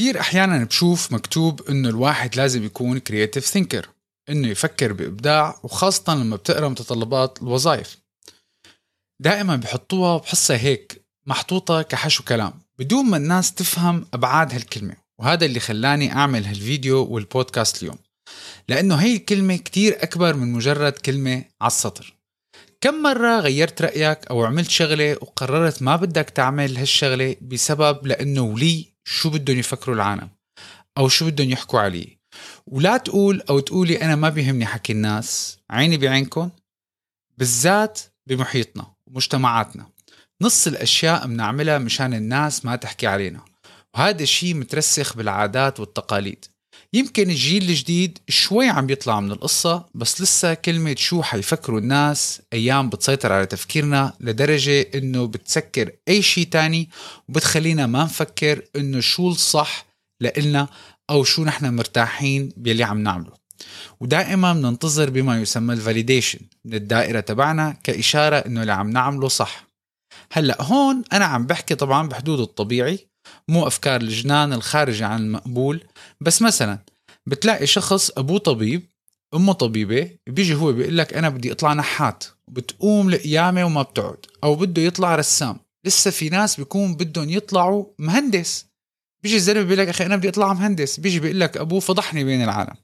كتير أحيانا بشوف مكتوب إنه الواحد لازم يكون creative thinker إنه يفكر بإبداع وخاصة لما بتقرأ متطلبات الوظائف. دائما بحطوها بحصة هيك محطوطة كحشو كلام بدون ما الناس تفهم أبعاد هالكلمة وهذا اللي خلاني أعمل هالفيديو والبودكاست اليوم. لأنه هي الكلمة كتير أكبر من مجرد كلمة على السطر. كم مرة غيرت رأيك أو عملت شغلة وقررت ما بدك تعمل هالشغلة بسبب لأنه ولي شو بدهم يفكروا العالم أو شو بدهم يحكوا عليه. ولا تقول أو تقولي أنا ما بيهمني حكي الناس عيني بعينكم بالذات بمحيطنا ومجتمعاتنا. نص الأشياء بنعملها مشان الناس ما تحكي علينا. وهذا الشيء مترسخ بالعادات والتقاليد. يمكن الجيل الجديد شوي عم يطلع من القصة بس لسه كلمة شو حيفكروا الناس أيام بتسيطر على تفكيرنا لدرجة إنه بتسكر أي شيء تاني وبتخلينا ما نفكر إنه شو الصح لإلنا أو شو نحن مرتاحين باللي عم نعمله. ودائما بننتظر بما يسمى الفاليديشن من الدائرة تبعنا كإشارة إنه اللي عم نعمله صح. هلأ هون أنا عم بحكي طبعا بحدود الطبيعي مو أفكار الجنان الخارجة عن المقبول بس مثلا بتلاقي شخص أبوه طبيب أمه طبيبة بيجي هو بيقول لك أنا بدي أطلع نحات بتقوم القيامة وما بتقعد أو بده يطلع رسام. لسه في ناس بيكون بدهم يطلعوا مهندس. بيجي الزلمة بيقول لك أخي أنا بدي أطلع مهندس بيجي بيقول لك أبوه فضحني بين العالم.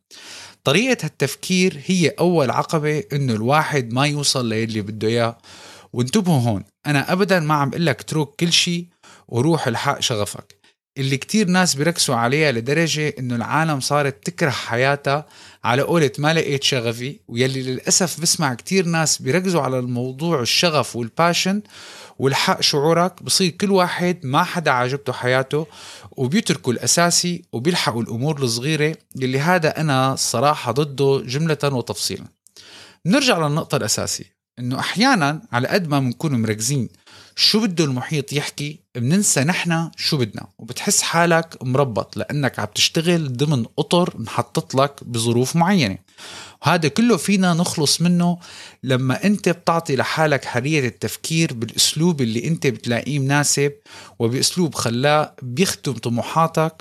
طريقة هالتفكير هي أول عقبة إنه الواحد ما يوصل للي بده إياه. وانتبهوا هون أنا ابدا ما عم أقول لك اترك كل شيء وروح الحق شغفك. اللي كتير ناس بيركزوا عليها لدرجة إنه العالم صارت تكره حياتها على قولة ما لقيت شغفي ويلي للأسف بسمع كتير ناس بيركزوا على الموضوع الشغف والباشن والحق شعورك. بصير كل واحد ما حدا عجبته حياته وبيتركوا الأساسي وبيلحقوا الأمور الصغيرة. اللي هذا أنا الصراحة ضده جملة وتفصيلا. نرجع للنقطة الأساسية إنه أحيانا على قد ما بنكون مركزين شو بده المحيط يحكي؟ بننسى نحن شو بدنا. وبتحس حالك مربط لأنك عم تشتغل ضمن أطر انحطت لك بظروف معينة. وهذا كله فينا نخلص منه لما أنت بتعطي لحالك حرية التفكير بالأسلوب اللي أنت بتلاقيه مناسب وبأسلوب خلاق بيخدم طموحاتك.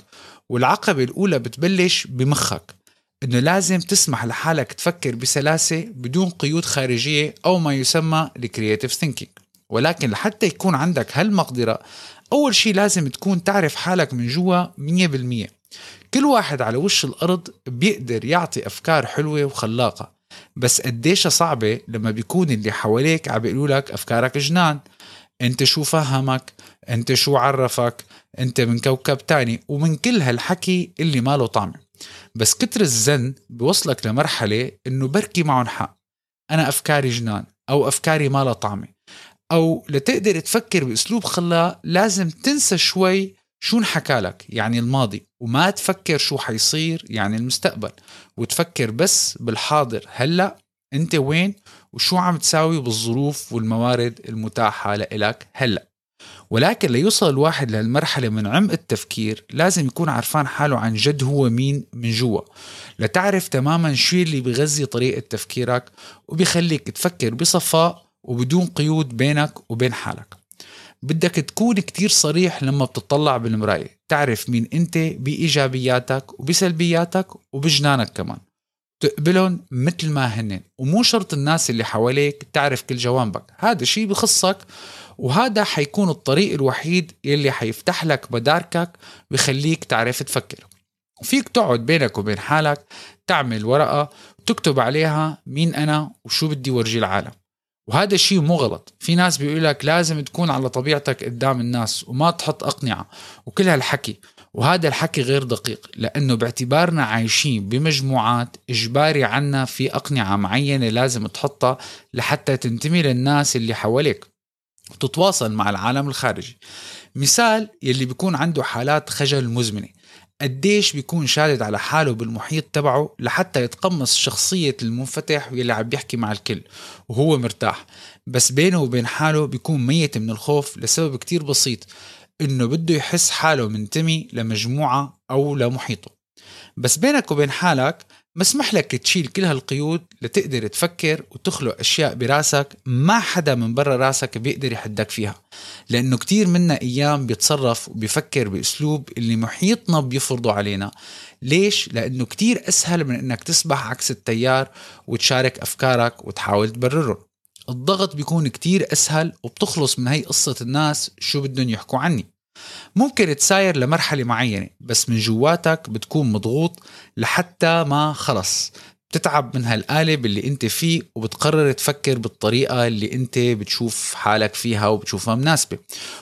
والعقبة الأولى بتبلش بمخك. إنه لازم تسمح لحالك تفكر بسلاسة بدون قيود خارجية أو ما يسمى ال creative thinking ولكن لحتى يكون عندك هالمقدرة أول شيء لازم تكون تعرف حالك من جوا 100% كل واحد على وش الأرض بيقدر يعطي أفكار حلوة وخلاقة. بس قديش صعبة لما بيكون اللي حواليك عم بيقولوا لك أفكارك جنان. أنت شو فهمك؟ أنت شو عرفك؟ أنت من كوكب تاني؟ ومن كل هالحكي اللي ماله طعمه بس كتر الزن بوصلك لمرحلة إنه بركي معهم حق. أنا أفكاري جنان أو أفكاري ما لها طعمه أو لتقدر تفكر بأسلوب خلاق لازم تنسى شوي شو انحكى لك يعني الماضي وما تفكر شو حيصير يعني المستقبل. وتفكر بس بالحاضر هلأ أنت وين؟ وشو عم تساوي بالظروف والموارد المتاحة لإلك هلأ. ولكن ليوصل الواحد لهالمرحلة من عمق التفكير لازم يكون عرفان حاله عن جد هو مين من جوا. لتعرف تماما شو اللي بغذي طريقة تفكيرك وبيخليك تفكر بصفاء وبدون قيود بينك وبين حالك. بدك تكون كتير صريح لما بتطلع بالمراية. تعرف مين انت بإيجابياتك وبسلبياتك وبجنانك كمان. تقبلهم مثل ما هن. ومو شرط الناس اللي حواليك تعرف كل جوانبك. هذا شيء بخصك وهذا حيكون الطريق الوحيد يلي حيفتح لك مداركك بخليك تعرف تفكر. وفيك تقعد بينك وبين حالك تعمل ورقة وتكتب عليها مين أنا وشو بدي ورجي العالم. وهذا الشيء مو غلط في ناس بيقول لك لازم تكون على طبيعتك قدام الناس وما تحط أقنعة. وكل هالحكي وهذا الحكي غير دقيق لأنه باعتبارنا عايشين بمجموعات إجباري عنا في أقنعة معينة لازم تحطها لحتى تنتمي للناس اللي حواليك وتتواصل مع العالم الخارجي. مثال يلي بيكون عنده حالات خجل مزمنة. قديش بيكون شادد على حاله بالمحيط تبعه لحتى يتقمص شخصية المنفتح واللي عم بيحكي مع الكل وهو مرتاح. بس بينه وبين حاله بيكون ميت من الخوف لسبب كتير بسيط إنه بده يحس حاله منتمي لمجموعة أو لمحيطه. بس بينك وبين حالك مسمح لك تشيل كل هالقيود لتقدر تفكر وتخلق أشياء براسك ما حدا من برا راسك بيقدر يحدك فيها. لأنه كتير منا أيام بيتصرف وبيفكر بأسلوب اللي محيطنا بيفرضوا علينا. ليش؟ لأنه كتير أسهل من إنك تسبح عكس التيار وتشارك أفكارك وتحاول تبررهم الضغط بيكون كتير أسهل وبتخلص من هي قصة الناس شو بدهم يحكوا عني. ممكن تساير لمرحلة معينة بس من جواتك بتكون مضغوط لحتى ما خلص. بتتعب من هالقالب اللي أنت فيه وبتقرر تفكر بالطريقة اللي أنت بتشوف حالك فيها وبتشوفها مناسبة.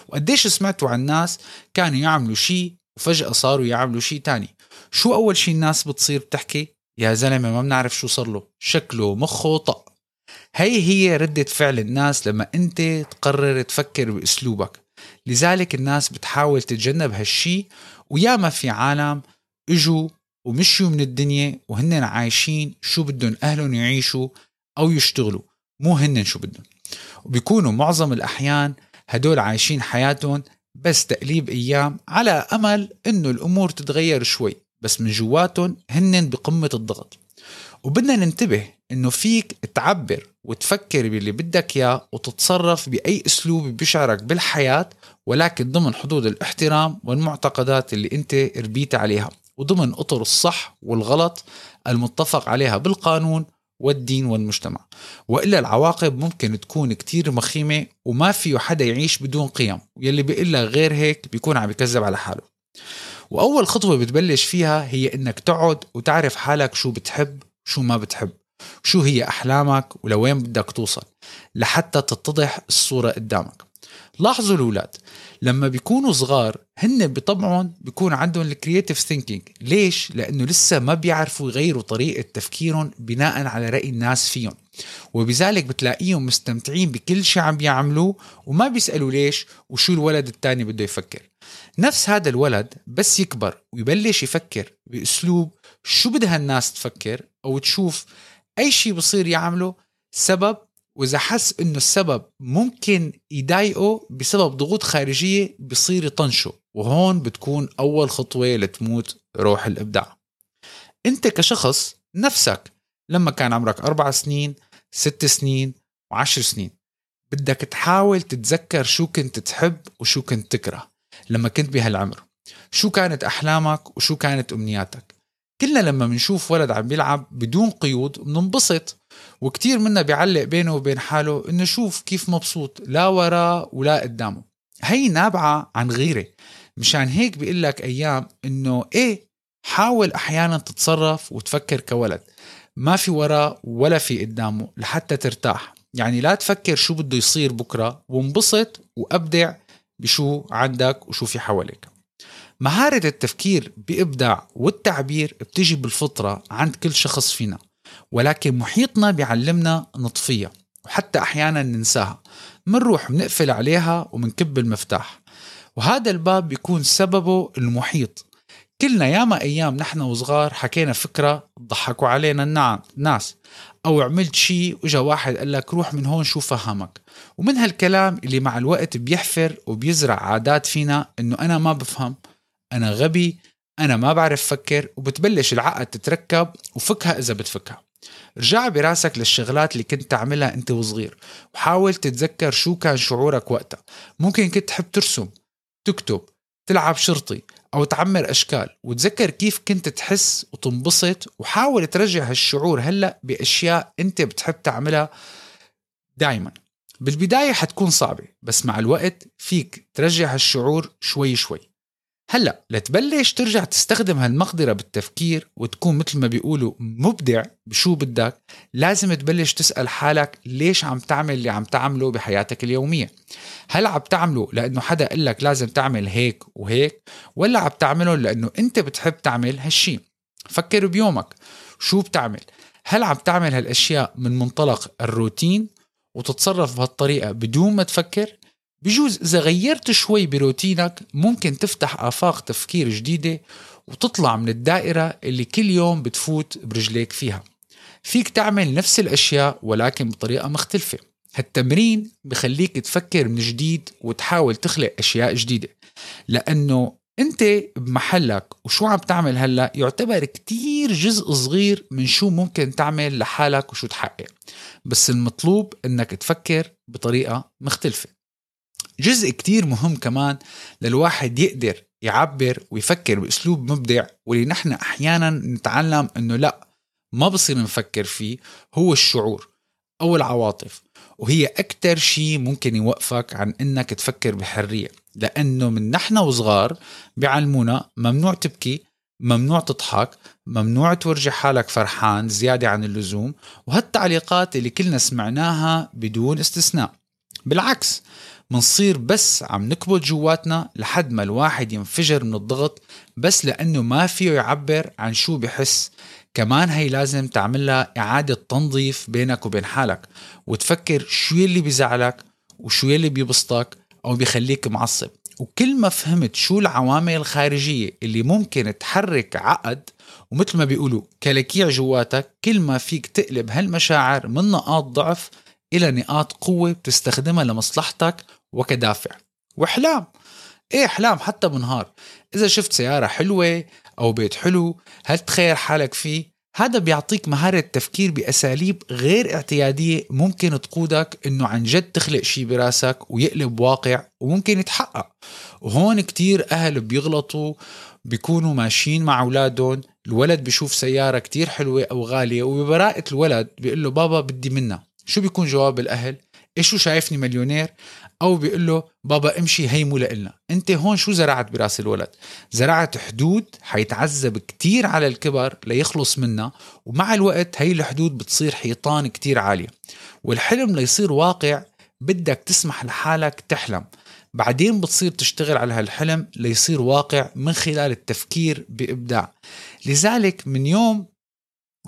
وقديش سمعتوا عن ناس كانوا يعملوا شيء وفجأة صاروا يعملوا شيء تاني؟ شو أول شيء الناس بتصير بتحكي؟ يا زلمة ما بنعرف شو صار له. شكله مخه طق. هي هي ردة فعل الناس لما أنت تقرر تفكر بأسلوبك. لذلك الناس بتحاول تتجنب هالشي وياما في عالم إجوا ومشوا من الدنيا وهن عايشين شو بدهم أهلهم يعيشوا أو يشتغلوا مو هن شو بدهم. وبيكونوا معظم الأحيان هدول عايشين حياتهم بس تقليب أيام على أمل إنه الأمور تتغير شوي بس من جواتهم هن بقمة الضغط. وبدنا ننتبه إنه فيك تعبر وتفكر باللي بدك إياه وتتصرف بأي أسلوب بيشعرك بالحياة ولكن ضمن حدود الاحترام والمعتقدات اللي أنت ربيت عليها وضمن أطر الصح والغلط المتفق عليها بالقانون والدين والمجتمع. وإلا العواقب ممكن تكون كتير مخيمة وما فيه حدا يعيش بدون قيم يلي بيقول غير هيك بيكون عم يكذب على حاله. وأول خطوة بتبلش فيها هي إنك تقعد وتعرف حالك شو بتحب شو ما بتحب. شو هي أحلامك ولوين بدك توصل لحتى تتضح الصورة قدامك. لاحظوا الأولاد لما بيكونوا صغار هن بطبعهم بيكون عندهم ال creative thinking ليش؟ لأنه لسه ما بيعرفوا يغيروا طريقة تفكيرهم بناء على رأي الناس فيهم. وبذلك بتلاقيهم مستمتعين بكل شيء عم بيعملوه وما بيسألوا ليش وشو الولد التاني بده يفكر. نفس هذا الولد بس يكبر ويبلش يفكر بأسلوب شو بدها الناس تفكر أو تشوف أي شيء بصير يعمله سبب وإذا حس إنه السبب ممكن يضايقه بسبب ضغوط خارجية بصير يطنشه وهون بتكون أول خطوة لتموت روح الإبداع. أنت كشخص نفسك لما كان عمرك أربع سنين ست سنين وعشر سنين بدك تحاول تتذكر شو كنت تحب وشو كنت تكره لما كنت بهالعمر. شو كانت أحلامك وشو كانت أمنياتك؟ كلنا لما بنشوف ولد عم بيلعب بدون قيود بننبسط وكتير منا بيعلق بينه وبين حاله إنه شوف كيف مبسوط لا وراه ولا قدامه. هي نابعة عن غيرة. مشان هيك بيقول لك أيام إنه إيه حاول أحيانا تتصرف وتفكر كولد. ما في وراه ولا في قدامه لحتى ترتاح. يعني لا تفكر شو بده يصير بكرة وانبسط وأبدع بشو عندك وشو في حواليك. مهارة التفكير بإبداع والتعبير بتجي بالفطرة عند كل شخص فينا ولكن محيطنا بيعلمنا نطفيها وحتى أحيانا ننساها. منروح بنقفل عليها ومنكب المفتاح. وهذا الباب بيكون سببه المحيط. كلنا ياما أيام نحن وصغار حكينا فكرة ضحكوا علينا الناس. أو عملت شيء وجا واحد قال لك روح من هون شو فهمك؟ ومن هالكلام اللي مع الوقت بيحفر وبيزرع عادات فينا إنه أنا ما بفهم. أنا غبي أنا ما بعرف فكر وبتبلش العقد تتركب وفكها إذا بتفكها. رجع براسك للشغلات اللي كنت تعملها أنت وصغير وحاول تتذكر شو كان شعورك وقتها. ممكن كنت تحب ترسم تكتب تلعب شرطي أو تعمر أشكال وتذكر كيف كنت تحس وتنبسط وحاول ترجع هالشعور هلأ بأشياء أنت بتحب تعملها دائما بالبداية حتكون صعبة بس مع الوقت فيك ترجع هالشعور شوي شوي. هلا لتبلش ترجع تستخدم هالمقدرة بالتفكير وتكون مثل ما بيقولوا مبدع بشو بدك لازم تبلش تسأل حالك ليش عم تعمل اللي عم تعمله بحياتك اليومية. هل عم تعمله لأنه حدا قال لك لازم تعمل هيك وهيك ولا عم تعمله لأنه أنت بتحب تعمل هالشي؟ فكر بيومك شو بتعمل؟ هل عم تعمل هالأشياء من منطلق الروتين وتتصرف بهالطريقة بدون ما تفكر؟ بجوز إذا غيرت شوي بروتينك ممكن تفتح آفاق تفكير جديدة وتطلع من الدائرة اللي كل يوم بتفوت برجليك فيها. فيك تعمل نفس الأشياء ولكن بطريقة مختلفة. هالتمرين بخليك تفكر من جديد وتحاول تخلق أشياء جديدة. لأنه أنت بمحلك وشو عم تعمل هلأ يعتبر كتير جزء صغير من شو ممكن تعمل لحالك وشو تحقق. بس المطلوب إنك تفكر بطريقة مختلفة. جزء كتير مهم كمان للواحد يقدر يعبر ويفكر بأسلوب مبدع واللي نحن أحيانا نتعلم إنه لا ما بصير نفكر فيه هو الشعور أو العواطف. وهي أكتر شيء ممكن يوقفك عن إنك تفكر بحرية. لأنه من نحن وصغار بيعلمونا ممنوع تبكي ممنوع تضحك ممنوع تورجي حالك فرحان زيادة عن اللزوم. وهالتعليقات اللي كلنا سمعناها بدون استثناء. بالعكس منصير بس عم نكبت جواتنا لحد ما الواحد ينفجر من الضغط بس لأنه ما فيه يعبر عن شو بحس. كمان هي لازم تعملها إعادة تنظيف بينك وبين حالك وتفكر شو يلي بيزعلك وشو يلي بيبسطك أو بيخليك معصب. وكل ما فهمت شو العوامل الخارجية اللي ممكن تحرك عقد ومثل ما بيقولوا كلاكيع جواتك كل ما فيك تقلب هالمشاعر من نقاط ضعف إلى نقاط قوة بتستخدمها لمصلحتك وكدافع. وأحلام. إيه أحلام حتى بنهار. إذا شفت سيارة حلوة أو بيت حلو هل تخيل حالك فيه؟ هذا بيعطيك مهارة تفكير بأساليب غير اعتيادية ممكن تقودك إنه عن جد تخلق شي براسك ويقلب واقع وممكن يتحقق. وهون كتير أهل بيغلطوا بيكونوا ماشيين مع أولادهم الولد بيشوف سيارة كتير حلوة أو غالية وببراءة الولد بيقول له بابا بدي منها. شو بيكون جواب الأهل؟ إيش شو شايفني مليونير؟ أو بيقول له بابا امشي هي مو لإلنا. أنت هون شو زرعت براس الولد؟ زرعت حدود حيتعذب كتير على الكبر ليخلص منها ومع الوقت هي الحدود بتصير حيطان كتير عالية. والحلم ليصير واقع بدك تسمح لحالك تحلم. بعدين بتصير تشتغل على هالحلم ليصير واقع من خلال التفكير بإبداع. لذلك من يوم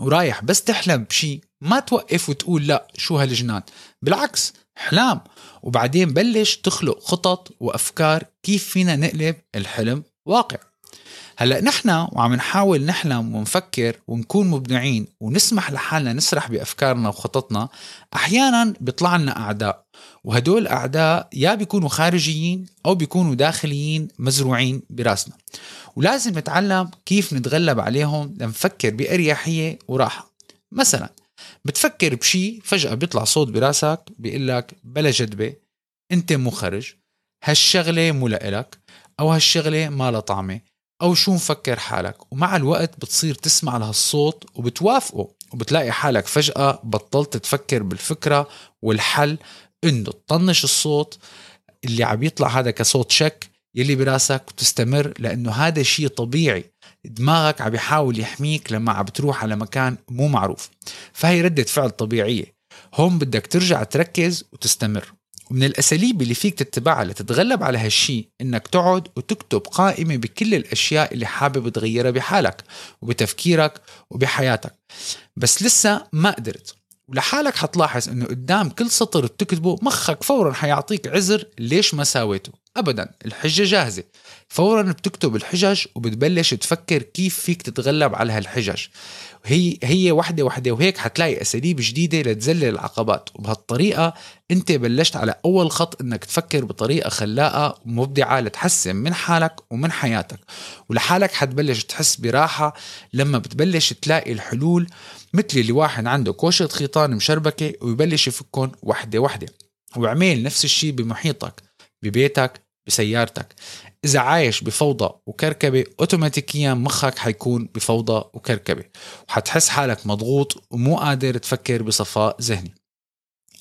ورايح بس تحلم بشي ما توقف وتقول لا شو هالجنان. بالعكس إحلام. وبعدين بلش تخلق خطط وأفكار كيف فينا نقلب الحلم واقع. هلأ نحن وعم نحاول نحلم ونفكر ونكون مبدعين ونسمح لحالنا نسرح بأفكارنا وخططنا أحيانا بيطلع لنا أعداء. وهدول اعداء يا بيكونوا خارجيين أو بيكونوا داخليين مزروعين براسنا. ولازم نتعلم كيف نتغلب عليهم لنفكر بأريحية وراحة. مثلا بتفكر بشي فجأة بيطلع صوت براسك بيقول لك بلا جدبة أنت مخرج هالشغلة مو لإلك أو هالشغلة ما لها طعمة أو شو مفكر حالك؟ ومع الوقت بتصير تسمع لهالصوت وبتوافقه وبتلاقي حالك فجأة بطلت تفكر بالفكرة والحل إنه تطنش الصوت اللي عم يطلع هذا كصوت شك يلي براسك وتستمر لأنه هذا شيء طبيعي. دماغك عم يحاول يحميك لما عم بتروح على مكان مو معروف. فهي ردة فعل طبيعية. هون بدك ترجع تركز وتستمر. ومن الأساليب اللي فيك تتبعها لتتغلب على هالشي إنك تقعد وتكتب قائمة بكل الأشياء اللي حابب تغيرها بحالك وبتفكيرك وبحياتك. بس لسه ما قدرت. ولحالك حتلاحظ إنه قدام كل سطر بتكتبه مخك فورا حيعطيك عذر ليش ما ساويته. ابدا الحجة جاهزة. فورا بتكتب الحجج وبتبلش تفكر كيف فيك تتغلب على هالحجج. هي هي وحدة وحدة وهيك حتلاقي أساليب جديدة لتذلل العقبات. وبهالطريقة أنت بلشت على أول خط إنك تفكر بطريقة خلاقة ومبدعه لتحسن من حالك ومن حياتك. ولحالك حتبلش تحس براحة لما بتبلش تلاقي الحلول مثل اللي واحد عنده كوشة خيطان مشربكة ويبلش يفكهم وحدة وحدة. وعمل نفس الشيء بمحيطك ببيتك بسيارتك. إذا عايش بفوضى وكركبة أوتوماتيكيا مخك حيكون بفوضى وكركبة. وحتحس حالك مضغوط ومو قادر تفكر بصفاء ذهني.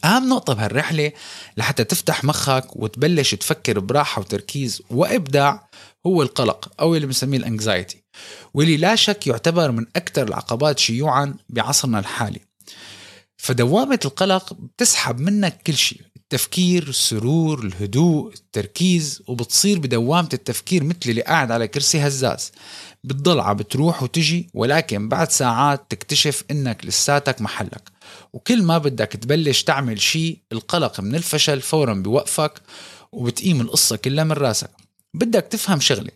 أهم نقطة بهالرحلة لحتى تفتح مخك وتبلش تفكر براحة وتركيز وإبداع هو القلق أو اللي بنسميه الانكزايتي واللي لا شك يعتبر من أكثر العقبات شيوعا بعصرنا الحالي. فدوامة القلق بتسحب منك كل شيء. التفكير السرور الهدوء التركيز وبتصير بدوامة التفكير مثل اللي قاعد على كرسي هزاز. بتضل بتروح وتجي ولكن بعد ساعات تكتشف إنك لساتك محلك. وكل ما بدك تبلش تعمل شيء القلق من الفشل فورا بوقفك وبتقيم القصة كلها من راسك. بدك تفهم شغلة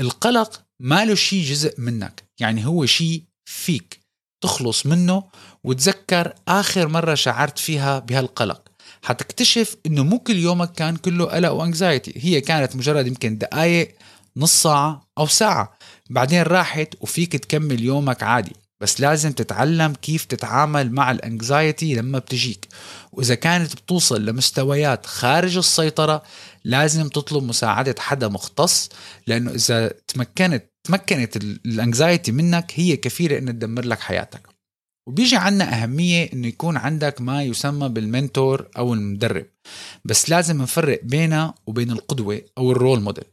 القلق ما له شي جزء منك. يعني هو شي فيك تخلص منه وتذكر آخر مرة شعرت فيها بهالقلق. حتكتشف إنه مو كل يومك كان كله قلق و anxiety هي كانت مجرد يمكن دقايق نص ساعة أو ساعة. بعدين راحت وفيك تكمل يومك عادي. بس لازم تتعلم كيف تتعامل مع ال anxiety لما بتجيك. وإذا كانت بتوصل لمستويات خارج السيطرة لازم تطلب مساعدة حدا مختص. لأنه إذا تمكنت تمكنت ال anxiety منك هي كفيلة إنها تدمر لك حياتك. وبيجي عنا أهمية إنه يكون عندك ما يسمى بال mentor أو المدرب. بس لازم نفرق بينه وبين القدوة أو ال role model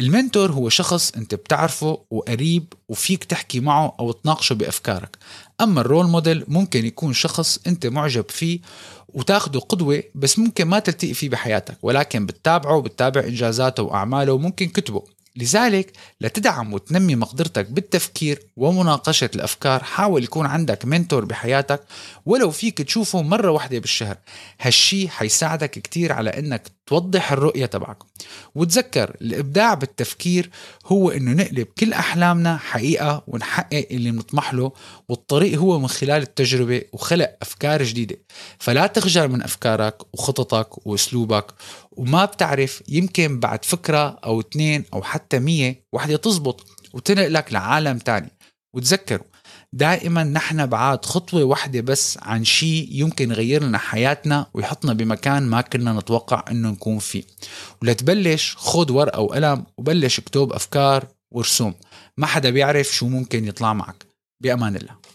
ال mentor هو شخص أنت بتعرفه وقريب وفيك تحكي معه أو تناقشه بأفكارك. أما الرول موديل ممكن يكون شخص أنت معجب فيه وتاخده قدوة بس ممكن ما تلتقي فيه بحياتك ولكن بتتابعه وبتتابع إنجازاته وأعماله وممكن كتبه. لذلك لتدعم وتنمي مقدرتك بالتفكير ومناقشة الأفكار. حاول يكون عندك منتور بحياتك ولو فيك تشوفه مرة واحدة بالشهر. هالشي حيساعدك كتير على أنك توضح الرؤية تبعك. وتذكر الإبداع بالتفكير هو أنه نقلب كل أحلامنا حقيقة ونحقق اللي بنطمح له والطريق هو من خلال التجربة وخلق أفكار جديدة. فلا تخجل من أفكارك وخططك وأسلوبك وما بتعرف يمكن بعد فكرة أو اثنين أو حتى مية وحدة تزبط وتنقلك لعالم تاني. وتذكروا دائما نحن بعاد خطوة واحدة بس عن شيء يمكن يغير لنا حياتنا ويحطنا بمكان ما كنا نتوقع إنه نكون فيه. ولتبلش خد ورقة وقلم وبلش اكتب أفكار ورسوم ما حدا بيعرف شو ممكن يطلع معك. بأمان الله.